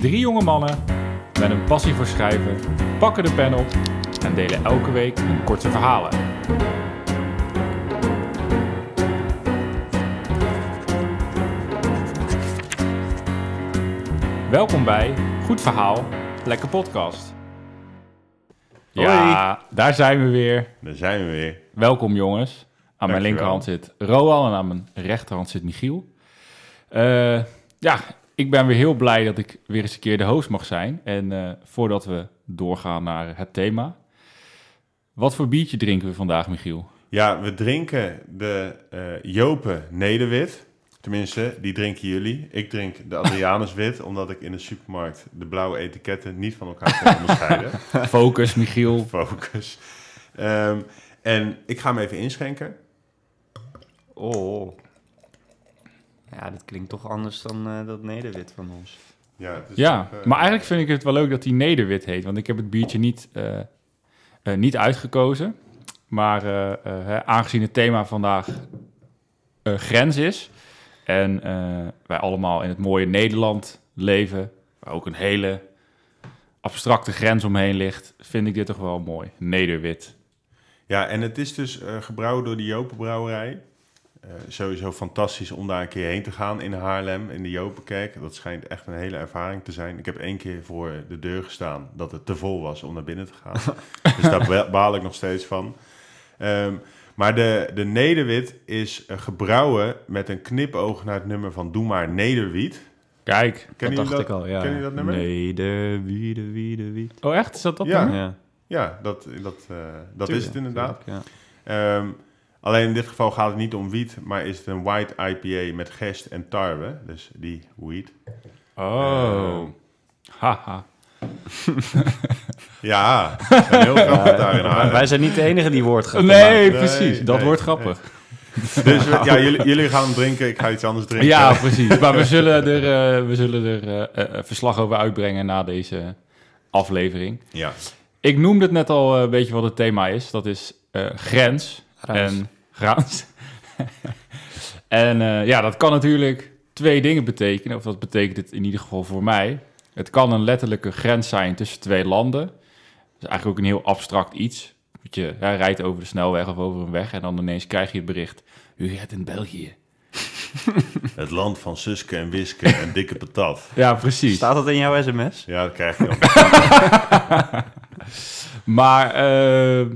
Drie jonge mannen met een passie voor schrijven pakken de pen op en delen elke week een korte verhalen. Welkom bij Goed Verhaal, Lekker Podcast. Ja, daar zijn we weer. Daar zijn we weer. Welkom jongens. Aan mijn linkerhand zit Roal en aan mijn rechterhand zit Michiel. Eh, ja, ik ben weer heel blij dat ik weer eens een keer de host mag zijn. En eh, voordat we doorgaan naar het thema. Wat voor biertje drinken we vandaag, Michiel? Ja, we drinken de eh Jopen Nederwit. Tenminste, die drinken jullie. Ik drink de Adrianuswit, omdat ik in de supermarkt de blauwe etiketten niet van elkaar kan onderscheiden. Focus, Michiel. Focus. Ehm, en ik ga hem even inschenken. Oh. Ja, dit klinkt toch anders dan eh, dat nederwit van ons. Ja, het is Ja, toch, eh, maar eigenlijk vind ik het wel leuk dat hij Nederwit heet. Want ik heb het biertje niet, eh, eh, niet uitgekozen. Maar eh, eh, hè, aangezien het thema vandaag eh, grens is... en eh, wij allemaal in het mooie Nederland leven... waar ook een hele abstracte grens omheen ligt... vind ik dit toch wel mooi. Nederwit. Ja, en het is dus eh, gebrouwen door de Jopenbrouwerij. Eh sowieso fantastisch om daar een keer heen te gaan in Haarlem, in de Jopenkerk. Dat schijnt echt een hele ervaring te zijn. Ik heb één keer voor de deur gestaan dat het te vol was om naar binnen te gaan. dus daar ba- baal ik nog steeds van. Ehm, maar de, de Nederwit is eh, gebrouwen met een knipoog naar het nummer van Doe maar Nederwiet. Kijk. Ken dat je dacht ik al, ja. Ken je dat nummer? Nederwiede, wiede, wied. Oh echt? Is dat dat Ja. nummer? Ja, Ja, dat, dat, eh, dat is het inderdaad. tuurlijk, Ehm, alleen in dit geval gaat het niet om wiet, maar is het een white IPA met gerst en tarwe. Dus die wheat. Oh. Haha. Ja, heel grappig daar in Maar Haarlem. wij zijn niet de enige die woord gaan Nee, Nee, precies. Dat nee, wordt grappig. Dus we- ja, jullie, jullie gaan hem drinken, ik ga iets anders drinken. Ja, precies. Maar we zullen er, eh, we zullen er eh, eh, verslag over uitbrengen na deze aflevering. ja. Ik noemde het net al eh, een beetje wat het thema is. Dat is eh, grens Grens. en en eh, ja, dat kan natuurlijk twee dingen betekenen. Of dat betekent het in ieder geval voor mij. Het kan een letterlijke grens zijn tussen twee landen. Dat is eigenlijk ook een heel abstract iets. Dat je ja, rijdt over de snelweg of over een weg en dan ineens krijg je het bericht... U rijdt in België. Het land van Suske en Wiske en dikke patat. Ja, precies. Staat dat in jouw sms? Ja, dat krijg je dan. Maar, eh,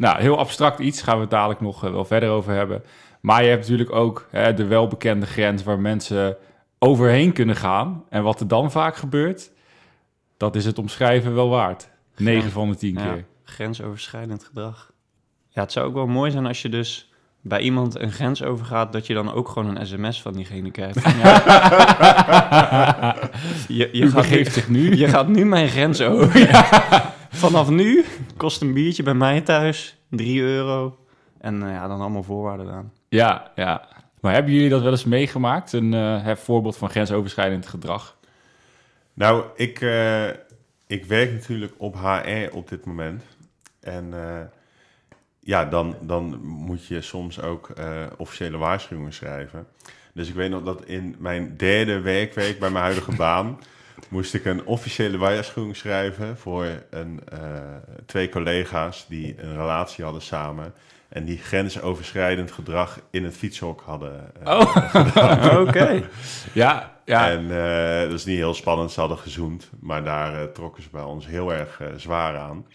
nou, heel abstract iets, gaan we het dadelijk nog eh, wel verder over hebben. Maar je hebt natuurlijk ook hè, de welbekende grens waar mensen overheen kunnen gaan. En wat er dan vaak gebeurt, dat is het omschrijven wel waard. 9 van de 10 Ja, keer. grensoverschrijdend gedrag. Ja, het zou ook wel mooi zijn als je dus bij iemand een grens overgaat, dat je dan ook gewoon een sms van diegene krijgt. Ja, je, je, U gaat nu, zich nu. je gaat nu mijn grens over. Vanaf nu kost een biertje bij mij thuis 3 euro. En eh, ja, dan allemaal voorwaarden aan. Ja, ja. Maar hebben jullie dat wel eens meegemaakt? Een eh, voorbeeld van grensoverschrijdend gedrag? Nou, ik, eh, ik werk natuurlijk op HR op dit moment. En eh, ja, dan, dan moet je soms ook eh, officiële waarschuwingen schrijven. Dus ik weet nog dat in mijn derde werkweek bij mijn huidige baan... moest ik een officiële waarschuwing schrijven voor een, eh, twee collega's die een relatie hadden samen... en die grensoverschrijdend gedrag in het fietshok hadden eh, Oh, Oké. ja, ja. en eh, dat is niet heel spannend, ze hadden gezoend, maar daar trokken ze bij ons heel erg zwaar aan.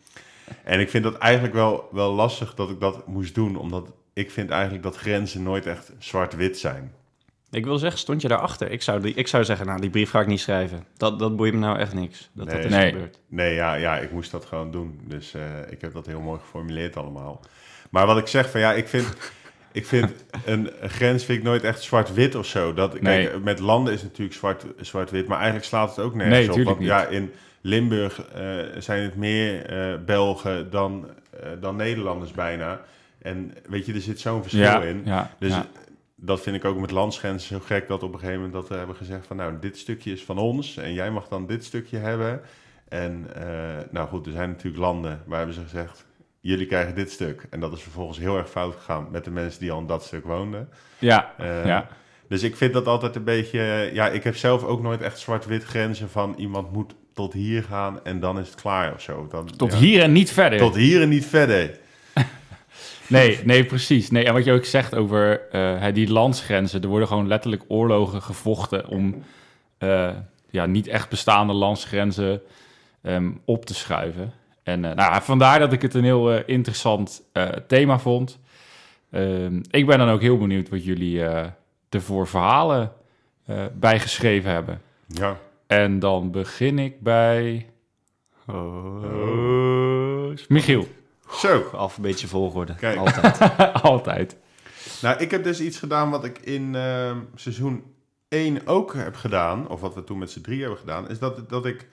En ik vind dat eigenlijk wel, wel lastig dat ik dat moest doen, omdat ik vind eigenlijk dat grenzen nooit echt zwart-wit zijn. Ik wil zeggen, stond je daarachter? Ik zou, die, ik zou zeggen, nou, die brief ga ik niet schrijven. Dat, dat boeit me nou echt niks. Dat dat is Nee. gebeurd. Nee, ja, ja, ik moest dat gewoon doen. Dus eh, ik heb dat heel mooi geformuleerd allemaal. Maar wat ik zeg van ja, ik vind, ik vind een grens vind ik nooit echt zwart-wit of zo. Dat, Nee. kijk, met landen is het natuurlijk zwart, zwart-wit, maar eigenlijk slaat het ook nergens Nee, op. Want ja, in Limburg eh, zijn het meer eh, Belgen dan, eh, dan Nederlanders bijna. En weet je, er zit zo'n verschil ja, in. ja, Dus ja. Dat vind ik ook met landsgrenzen zo gek dat op een gegeven moment dat we hebben gezegd van nou, dit stukje is van ons en jij mag dan dit stukje hebben. En eh, nou goed, er zijn natuurlijk landen waar hebben ze gezegd, jullie krijgen dit stuk. En dat is vervolgens heel erg fout gegaan met de mensen die al in dat stuk woonden. ja, Eh, ja. Dus ik vind dat altijd een beetje... Ja, ik heb zelf ook nooit echt zwart-wit grenzen van... iemand moet tot hier gaan en dan is het klaar of zo. Dan, Tot ja. hier en niet verder. Tot hier en niet verder. Nee, nee, precies. Nee, en wat je ook zegt over eh, die landsgrenzen. Er worden gewoon letterlijk oorlogen gevochten om eh, ja, niet echt bestaande landsgrenzen ehm, op te schuiven. En eh, nou, vandaar dat ik het een heel interessant thema vond. Ehm, ik ben dan ook heel benieuwd wat jullie ervoor verhalen bijgeschreven hebben. Ja. En dan begin ik bij Oh. Michiel. Zo. Alfabeetje volgorde. Kijk. Altijd. Altijd. Nou, ik heb dus iets gedaan wat ik in ehm, seizoen 1 ook heb gedaan, of wat we toen met z'n drie hebben gedaan, is dat, dat ik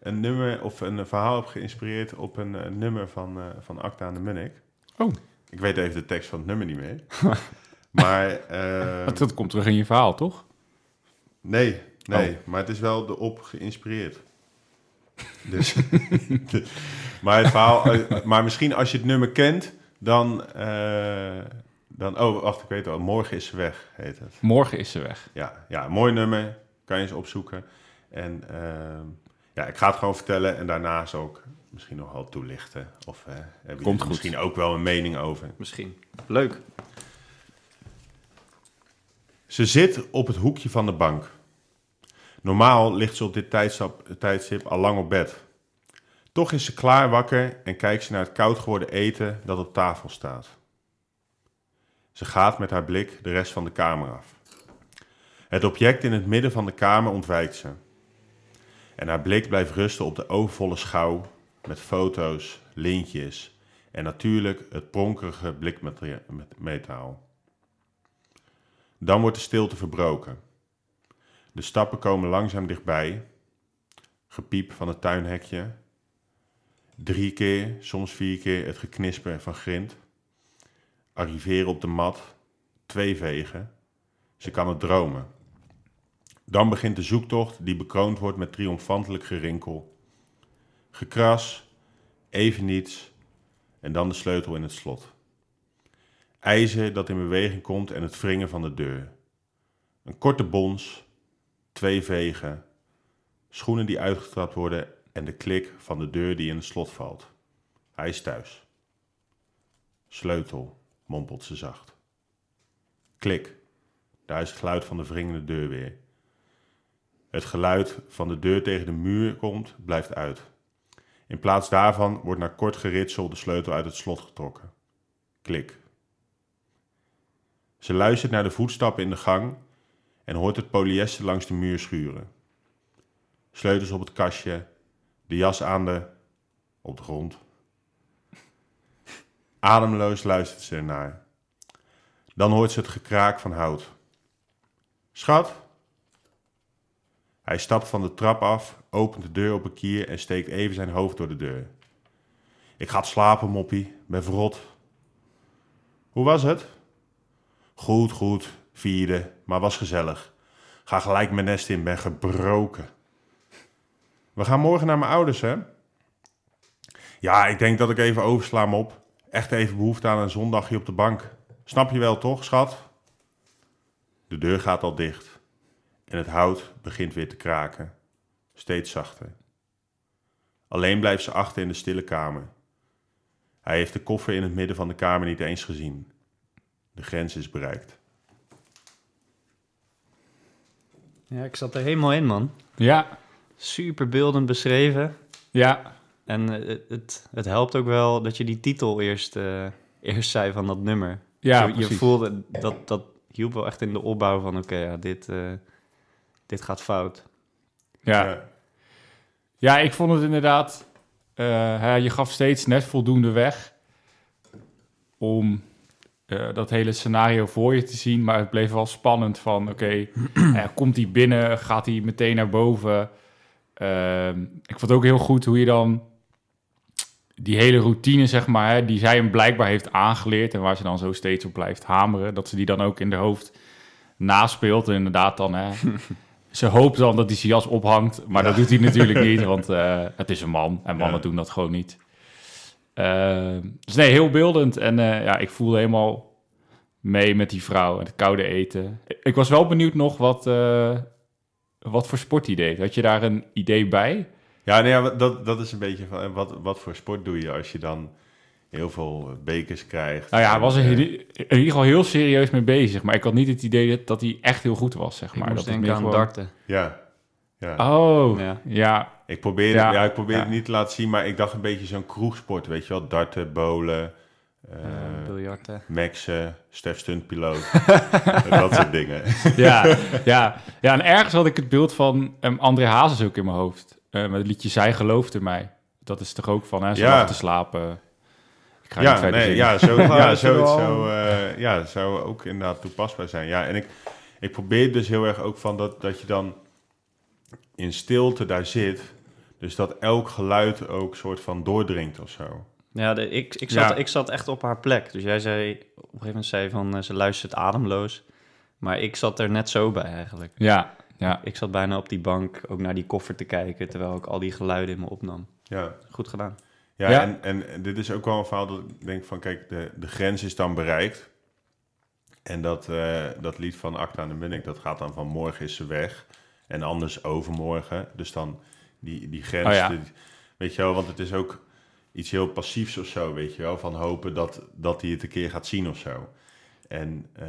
een nummer of een verhaal heb geïnspireerd op een, nummer van, eh van Acta en de Munnik. Oh. Ik weet even de tekst van het nummer niet meer. maar ehm, Dat, dat komt terug in je verhaal, toch? nee, nee, Oh. maar het is wel erop geïnspireerd. Dus, maar het verhaal, eh, maar misschien als je het nummer kent, dan, eh, dan, oh wacht, ik weet het al, Morgen is ze weg, heet het. Morgen is ze weg. Ja, ja, mooi nummer. Kan je eens opzoeken. En ehm, ja, ik ga het gewoon vertellen en daarna zal ik misschien nog wel toelichten. Of Komt er goed. misschien ook wel een mening over. Misschien. Leuk. Ze zit op het hoekje van de bank. Normaal ligt ze op dit tijdstip, tijdstip al lang op bed. Toch is ze klaar wakker en kijkt ze naar het koud geworden eten dat op tafel staat. Ze gaat met haar blik de rest van de kamer af. Het object in het midden van de kamer ontwijkt ze. En haar blik blijft rusten op de overvolle schouw met foto's, lintjes en natuurlijk het pronkerige blikmetaal. Dan wordt de stilte verbroken. De stappen komen langzaam dichtbij. Gepiep van het tuinhekje. Drie keer, soms vier keer het geknisper van grind. Arriveren op de mat. Twee vegen. Ze kan het dromen. Dan begint de zoektocht die bekroond wordt met triomfantelijk gerinkel. Gekras, even niets en dan de sleutel in het slot. IJzer dat in beweging komt en het wringen van de deur. Een korte bons, twee vegen, schoenen die uitgetrapt worden en de klik van de deur die in het slot valt. Hij is thuis. Sleutel, mompelt ze zacht. Klik, daar is het geluid van de wringende deur weer. Het geluid van de deur tegen de muur komt, blijft uit. In plaats daarvan wordt na kort geritsel de sleutel uit het slot getrokken. Klik. Ze luistert naar de voetstappen in de gang en hoort het polyester langs de muur schuren. Sleutels op het kastje, de jas aan de... op de grond. Ademloos luistert ze ernaar. Dan hoort ze het gekraak van hout. Schat? Hij stapt van de trap af, opent de deur op een kier en steekt even zijn hoofd door de deur. Ik ga slapen, moppie. Ben verrot. Hoe was het? Goed, goed. Vierde, maar was gezellig. Ga gelijk mijn nest in, ben gebroken. We gaan morgen naar mijn ouders, hè? Ja, ik denk dat ik even oversla op. Echt even behoefte aan een zondagje op de bank. Snap je wel, toch, schat? De deur gaat al dicht. En het hout begint weer te kraken. Steeds zachter. Alleen blijft ze achter in de stille kamer. Hij heeft de koffer in het midden van de kamer niet eens gezien. De grens is bereikt. Ja, ik zat er helemaal in, man. Ja, Super beeldend beschreven. ja, En eh, het, het helpt ook wel dat je die titel eerst, eh, eerst zei van dat nummer. ja, je, voelde, dat, dat hielp wel echt in de opbouw van... oké, ja, dit, eh, dit gaat fout. Ja. ja, ik vond het inderdaad... eh, hè, je gaf steeds net voldoende weg om eh, dat hele scenario voor je te zien. Maar het bleef wel spannend van, oké, komt hij binnen? Gaat hij meteen naar boven? Ehm, ik vond ook heel goed hoe je dan die hele routine, zeg maar, hè, die zij hem blijkbaar heeft aangeleerd en waar ze dan zo steeds op blijft hameren, dat ze die dan ook in de hoofd naspeelt. En inderdaad dan, hè, ze hoopt dan dat hij zijn jas ophangt, maar dat doet hij natuurlijk niet, want eh, het is een man en mannen Ja. doen dat gewoon niet. Ehm, dus nee, heel beeldend en eh, ja, ik voelde helemaal mee met die vrouw en het koude eten. Ik was wel benieuwd nog wat, eh, wat voor sport hij deed. Had je daar een idee bij? Ja, nee, ja, dat, dat is een beetje van, eh, wat, wat voor sport doe je als je dan heel veel bekers krijgt? Nou ja, hij was er eh, in ieder geval heel serieus mee bezig. Maar ik had niet het idee dat, dat hij echt heel goed was, zeg Ik maar. moest dat het denken aan gewoon- darten. Ja, ja. Oh, Ja. ja. Ik probeerde, Ja, ja, ik probeerde ja. het niet te laten zien, maar ik dacht een beetje zo'n kroegsport, weet je wel? Darten, bowlen, eh Maxen, Stef Stuntpiloot, dat soort dingen. ja, ja, ja. En ergens had ik het beeld van um, André Hazes ook in mijn hoofd. Eh, met het liedje Zij geloofde mij. Dat is toch ook van, hè, zo Ja. te slapen. Ik ga niet Ja, verder nee, ja, zo, ja, zo, zo, eh, ja, zou ook inderdaad toepasbaar zijn. Ja, en ik, ik probeer dus heel erg ook van dat, dat je dan in stilte daar zit, dus dat elk geluid ook soort van doordringt of zo. Ja, de, ik, ik, zat, Ja. ik zat echt op haar plek. Dus jij zei, op een gegeven moment zei van, eh, ze luistert ademloos. Maar ik zat er net zo bij eigenlijk. Ja, ja. Ik zat bijna op die bank ook naar die koffer te kijken, terwijl ik al die geluiden in me opnam. Ja, Goed gedaan. ja, Ja. En, en, en dit is ook wel een verhaal dat ik denk van, kijk, de, de grens is dan bereikt. En dat, eh, dat lied van Acta en de Munnik, dat gaat dan van morgen is ze weg. En anders overmorgen. Dus dan die, die grens, Oh ja. die- weet je wel, want het is ook iets heel passiefs of zo, weet je wel. Van hopen dat, dat hij het een keer gaat zien of zo. En eh,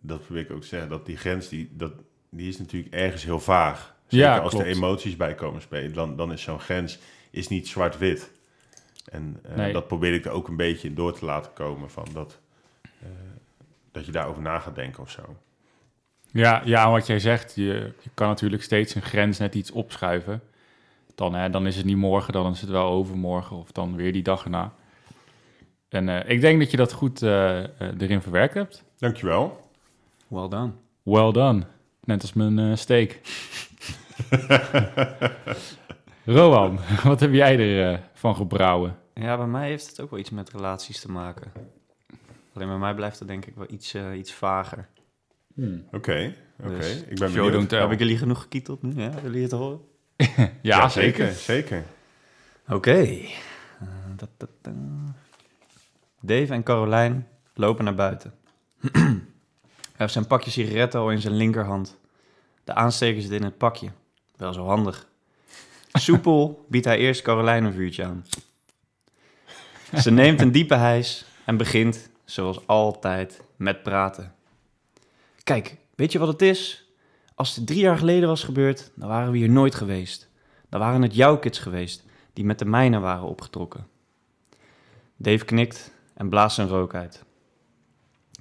dat probeer ik ook te zeggen, dat die grens, die, dat, die is natuurlijk ergens heel vaag. Zeker Ja, als er emoties bij komen spelen, dan, dan is zo'n grens is niet zwart-wit. En eh, Nee. dat probeer ik er ook een beetje in door te laten komen van dat, eh, dat je daarover na gaat denken of zo. Ja, ja, wat jij zegt, je, je kan natuurlijk steeds een grens net iets opschuiven. Dan, hè, dan is het niet morgen, dan is het wel overmorgen of dan weer die dag erna. En eh, ik denk dat je dat goed eh, eh, erin verwerkt hebt. Dankjewel. Well done. Well done. Net als mijn eh, steak. Rowan, wat heb jij ervan van gebrouwen? Ja, bij mij heeft het ook wel iets met relaties te maken. Alleen bij mij blijft het denk ik wel iets, iets vager. Oké, oké. Dus, Ik ben show benieuwd. don't tell. Heb ik jullie genoeg gekieteld nu? Ja, willen jullie het horen? Ja, zeker. Zeker. Oké. Eh, eh. Dave en Carolijn lopen naar buiten. Hij heeft zijn pakje sigaretten al in zijn linkerhand. De aansteker zit in het pakje. Wel zo handig. Soepel biedt hij eerst Carolijn een vuurtje aan. Ze neemt een diepe hijs en begint, zoals altijd, met praten. Kijk, weet je wat het is? Als het drie jaar geleden was gebeurd, dan waren we hier nooit geweest. Dan waren het jouw kids geweest die met de mijnen waren opgetrokken. Dave knikt en blaast zijn rook uit.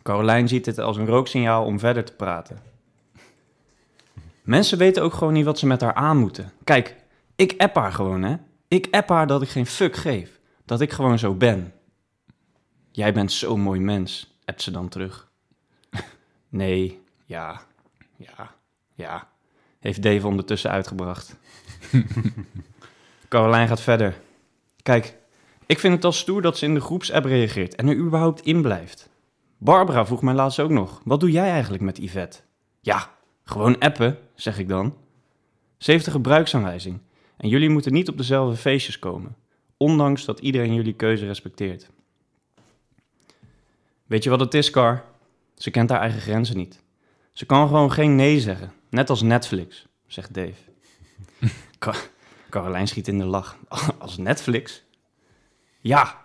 Caroline ziet dit als een rooksignaal om verder te praten. Mensen weten ook gewoon niet wat ze met haar aan moeten. Kijk, ik app haar gewoon, hè. Ik app haar dat ik geen fuck geef. Dat ik gewoon zo ben. Jij bent zo'n mooi mens, appt ze dan terug. Nee, ja, ja, ja, heeft Dave ondertussen uitgebracht. Caroline gaat verder. Kijk, ik vind het al stoer dat ze in de groepsapp reageert en er überhaupt in blijft. Barbara vroeg mij laatst ook nog, wat doe jij eigenlijk met Yvette? Ja, gewoon appen, zeg ik dan. Ze heeft een gebruiksaanwijzing en jullie moeten niet op dezelfde feestjes komen, ondanks dat iedereen jullie keuze respecteert. Weet je wat het is, Car? Ze kent haar eigen grenzen niet. Ze kan gewoon geen nee zeggen, net als Netflix, zegt Dave. Caroline schiet in de lach. Als Netflix? Ja,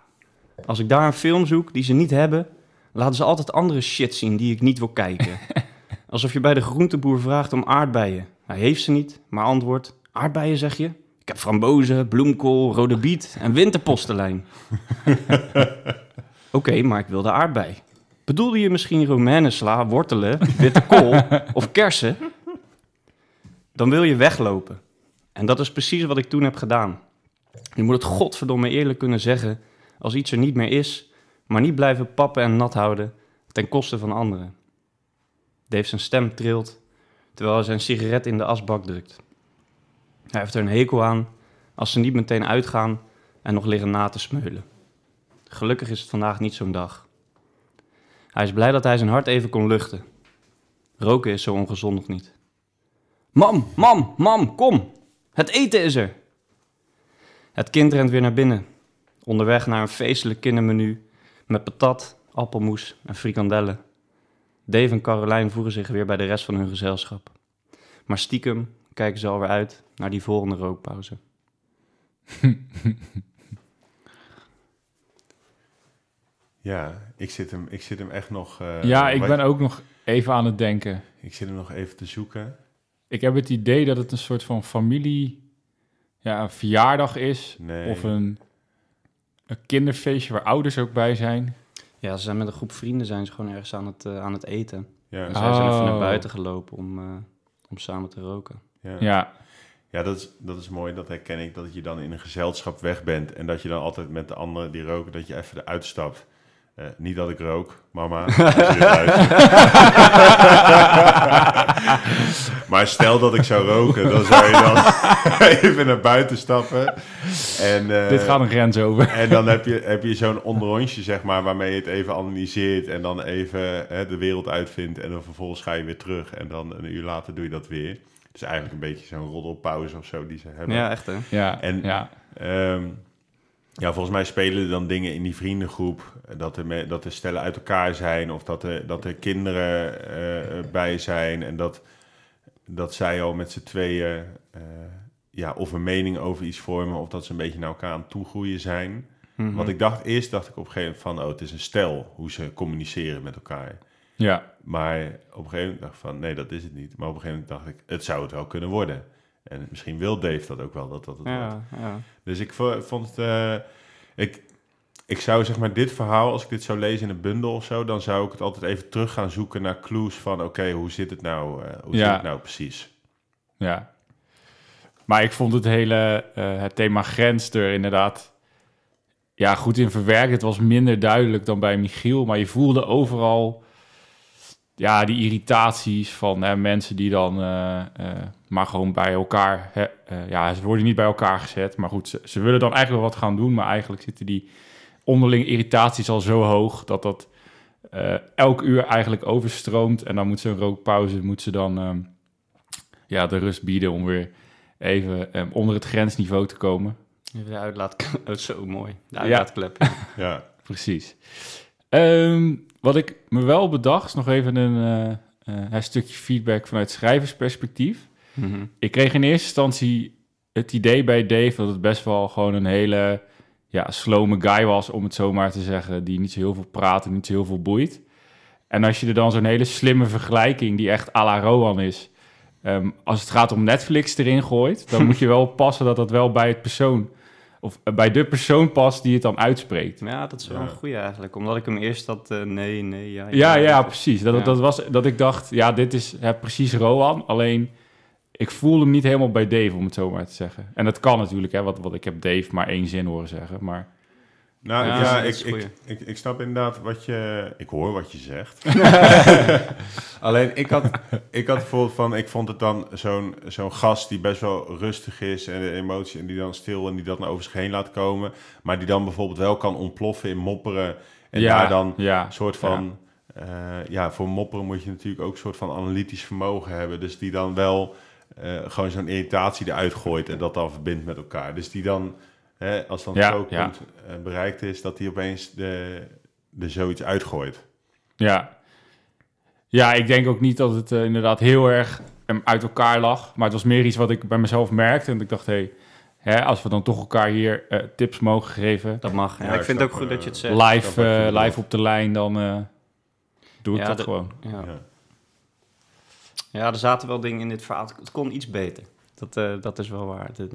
als ik daar een film zoek die ze niet hebben, laten ze altijd andere shit zien die ik niet wil kijken. Alsof je bij de groenteboer vraagt om aardbeien. Hij heeft ze niet, maar antwoordt: Aardbeien zeg je? Ik heb frambozen, bloemkool, rode biet en winterpostelijn. Oké, maar ik wil de aardbei. Bedoelde je misschien romanesla, wortelen, witte kool of kersen? Dan wil je weglopen. En dat is precies wat ik toen heb gedaan. Je moet het godverdomme eerlijk kunnen zeggen als iets er niet meer is, maar niet blijven pappen en nat houden ten koste van anderen. Dave zijn stem trilt terwijl hij zijn sigaret in de asbak drukt. Hij heeft er een hekel aan als ze niet meteen uitgaan en nog liggen na te smeulen. Gelukkig is het vandaag niet zo'n dag. Hij is blij dat hij zijn hart even kon luchten. Roken is zo ongezond nog niet. Mam, mam, mam, kom! Het eten is er! Het kind rent weer naar binnen. Onderweg naar een feestelijk kindermenu met patat, appelmoes en frikandellen. Dave en Caroline voegen zich weer bij de rest van hun gezelschap. Maar stiekem kijken ze alweer uit naar die volgende rookpauze. Ja, ik zit hem, ik zit hem echt nog... eh, ja, ik wat- ben ook nog even aan het denken. Ik zit hem nog even te zoeken. Ik heb het idee dat het een soort van familie... Ja, een verjaardag is. Nee. Of een, een kinderfeestje waar ouders ook bij zijn. Ja, ze zijn met een groep vrienden zijn ze gewoon ergens aan het, eh, aan het eten. Ja, En zij zijn even naar Oh. buiten gelopen om, eh, om samen te roken. ja. Ja, Ja, dat is, dat is mooi. Dat herken ik. Dat je dan in een gezelschap weg bent. En dat je dan altijd met de anderen die roken, dat je even eruit stapt. Eh, niet dat ik rook, mama. maar stel dat ik zou roken, dan zou je dan even naar buiten stappen. En, eh, dit gaat een grens over. en dan heb je, heb je zo'n onderrondje, zeg maar, waarmee je het even analyseert. En dan even hè, de wereld uitvindt. En dan vervolgens ga je weer terug. En dan een uur later doe je dat weer. Dus eigenlijk een beetje zo'n roddelpauze of zo die ze hebben. Ja, echt hè? Ja, En- ja. Ehm, ja, volgens mij spelen er dan dingen in die vriendengroep. eh, Dat er, me- dat er stellen uit elkaar zijn. Of dat er, dat er kinderen eh, bij zijn. En dat, dat zij al met z'n tweeën eh, ja, of een mening over iets vormen. Of dat ze een beetje naar elkaar aan toegroeien zijn. Mhm. Want ik dacht eerst, dacht ik op een gegeven moment van... Oh, het is een stel hoe ze communiceren met elkaar. ja. Maar op een gegeven moment dacht ik van, nee, dat is het niet. Maar op een gegeven moment dacht ik, het zou het wel kunnen worden. En misschien wil Dave dat ook wel, dat dat het wordt. Ja, ja. Dus ik vo- vond het... eh, ik, ik zou zeg maar dit verhaal, als ik dit zou lezen in een bundel of zo... dan zou ik het altijd even terug gaan zoeken naar clues van... oké, hoe zit het nou, eh, hoe Ja. zit het nou precies? Ja. Maar ik vond het hele eh, het thema grens er inderdaad ja, goed in verwerkt. Het was minder duidelijk dan bij Michiel, maar je voelde overal ja, die irritaties van hè, mensen die dan eh, eh, maar gewoon bij elkaar... Hè, eh, ja, ze worden niet bij elkaar gezet, maar goed, ze, ze willen dan eigenlijk wel wat gaan doen, maar eigenlijk zitten die onderlinge irritaties al zo hoog dat dat eh, elk uur eigenlijk overstroomt. En dan moet ze een rookpauze, moet ze dan... ehm, ja, de rust bieden om weer even eh, onder het grensniveau te komen. Even de uitlaat... Oh, zo mooi. De Ja. uitlaatklep. ja. Ja, Precies. Ehm, wat ik me wel bedacht, is nog even een, eh, eh, een stukje feedback vanuit schrijversperspectief. Mhm. Ik kreeg in eerste instantie het idee bij Dave dat het best wel gewoon een hele ja, slome guy was, om het zo maar te zeggen, die niet zo heel veel praat en niet zo heel veel boeit. En als je er dan zo'n hele slimme vergelijking, die echt à la Rowan is, ehm, als het gaat om Netflix erin gooit, dan moet je wel oppassen dat dat wel bij het persoon, of eh, bij de persoon past die het dan uitspreekt. Ja, dat is wel Ja. een goeie eigenlijk. Omdat ik hem eerst dat eh, nee, nee, ja. Ja, ja, precies. Dat, Ja. dat was dat ik dacht, ja, dit is hè, precies Rowan. Alleen ik voel hem niet helemaal bij Dave, om het zo maar te zeggen. En dat kan natuurlijk, hè, wat, wat ik heb Dave maar één zin horen zeggen. Maar nou Ja, ja, ik, ik, ik, ik snap inderdaad wat je... Ik hoor wat je zegt. Alleen ik had, ik had bijvoorbeeld van... Ik vond het dan zo'n zo'n gast die best wel rustig is... en de emotie en die dan stil en die dat naar over zich heen laat komen... maar die dan bijvoorbeeld wel kan ontploffen in mopperen... en ja, daar dan ja, soort van... eh, ja, voor mopperen moet je natuurlijk ook een soort van analytisch vermogen hebben. Dus die dan wel eh, gewoon zo'n irritatie eruit gooit en dat dan verbindt met elkaar. Dus die dan, hè, als dan Ja, strookpunt eh, bereikt is, dat die opeens de, er zoiets uitgooit. ja. Ja, ik denk ook niet dat het eh, inderdaad heel erg em, uit elkaar lag. Maar het was meer iets wat ik bij mezelf merkte. En ik dacht, hé, hè, als we dan toch elkaar hier eh, tips mogen geven... Dat mag. Ja, Ja, ik vind het ook goed dat je het zegt. live, eh, live op de lijn, dan eh, doe ik Ja, dat de- gewoon. Ja. Ja. ja, er zaten wel dingen in dit verhaal. Het kon iets beter. Dat, eh, dat is wel waar. Dat,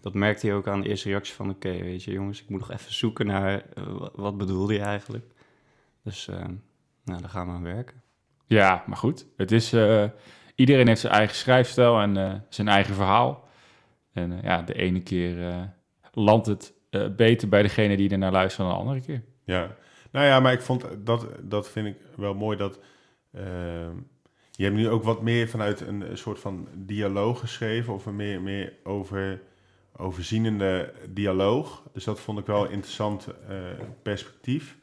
dat merkte je ook aan de eerste reactie van... Oké, weet je jongens, ik moet nog even zoeken naar... wa- wat bedoelde je eigenlijk? Dus, eh, nou, daar gaan we aan werken. Ja, maar goed. Het is, eh, iedereen heeft zijn eigen schrijfstijl en eh, zijn eigen verhaal. En eh, ja, de ene keer landt het beter bij degene die er naar luistert dan de andere keer. Ja, nou ja, maar ik vond dat, dat vind ik wel mooi dat. je hebt nu ook wat meer vanuit een soort van dialoog geschreven, of een meer, meer over, overzienende dialoog. Dus dat vond ik wel een interessant perspectief.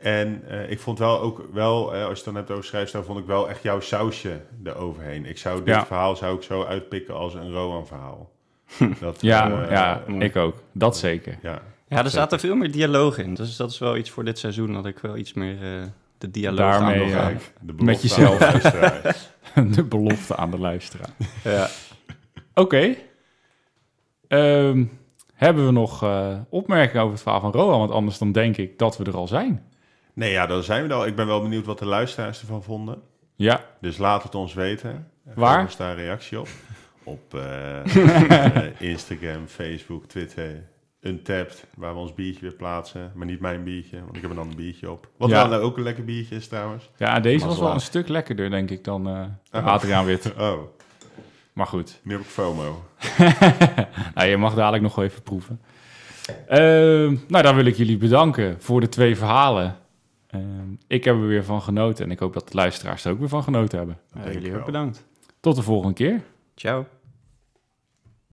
En eh, ik vond wel ook wel, eh, als je het dan hebt over schrijfstijl, vond ik wel echt jouw sausje eroverheen. Ik zou dit Ja. verhaal zou ik zo uitpikken als een Rowan verhaal. Dat, Ja, eh, ja ik ook. Dat zeker. ja. Ja, er zaten veel meer dialoog in. Dus dat is wel iets voor dit seizoen... dat ik wel iets meer eh, de dialoog Daarmee, aan de Met belofte jezelf. aan de de belofte aan de luisteraar. Ja. Oké. Ehm, hebben we nog eh, opmerkingen over het verhaal van Rohan? Want anders dan denk ik dat we er al zijn. Nee, ja, dan zijn we er al. Ik ben wel benieuwd wat de luisteraars ervan vonden. Ja, Dus laat het ons weten. Waar? Geef ons daar een reactie op. Op eh, eh, Instagram, Facebook, Twitter, Untapped, waar we ons biertje weer plaatsen. Maar niet mijn biertje, want ik heb een ander biertje op. Wat Ja. wel nou ook een lekker biertje is trouwens. ja deze was wel een stuk lekkerder, denk ik, dan eh Oh. Adriaan Wit. Oh, Maar goed. nu heb ik FOMO. Nou, je mag dadelijk nog wel even proeven. Ehm, nou, dan wil ik jullie bedanken voor de twee verhalen. Ehm, ik heb er weer van genoten en ik hoop dat de luisteraars er ook weer van genoten hebben. Jullie ook wel. bedankt. Tot de volgende keer. Ciao.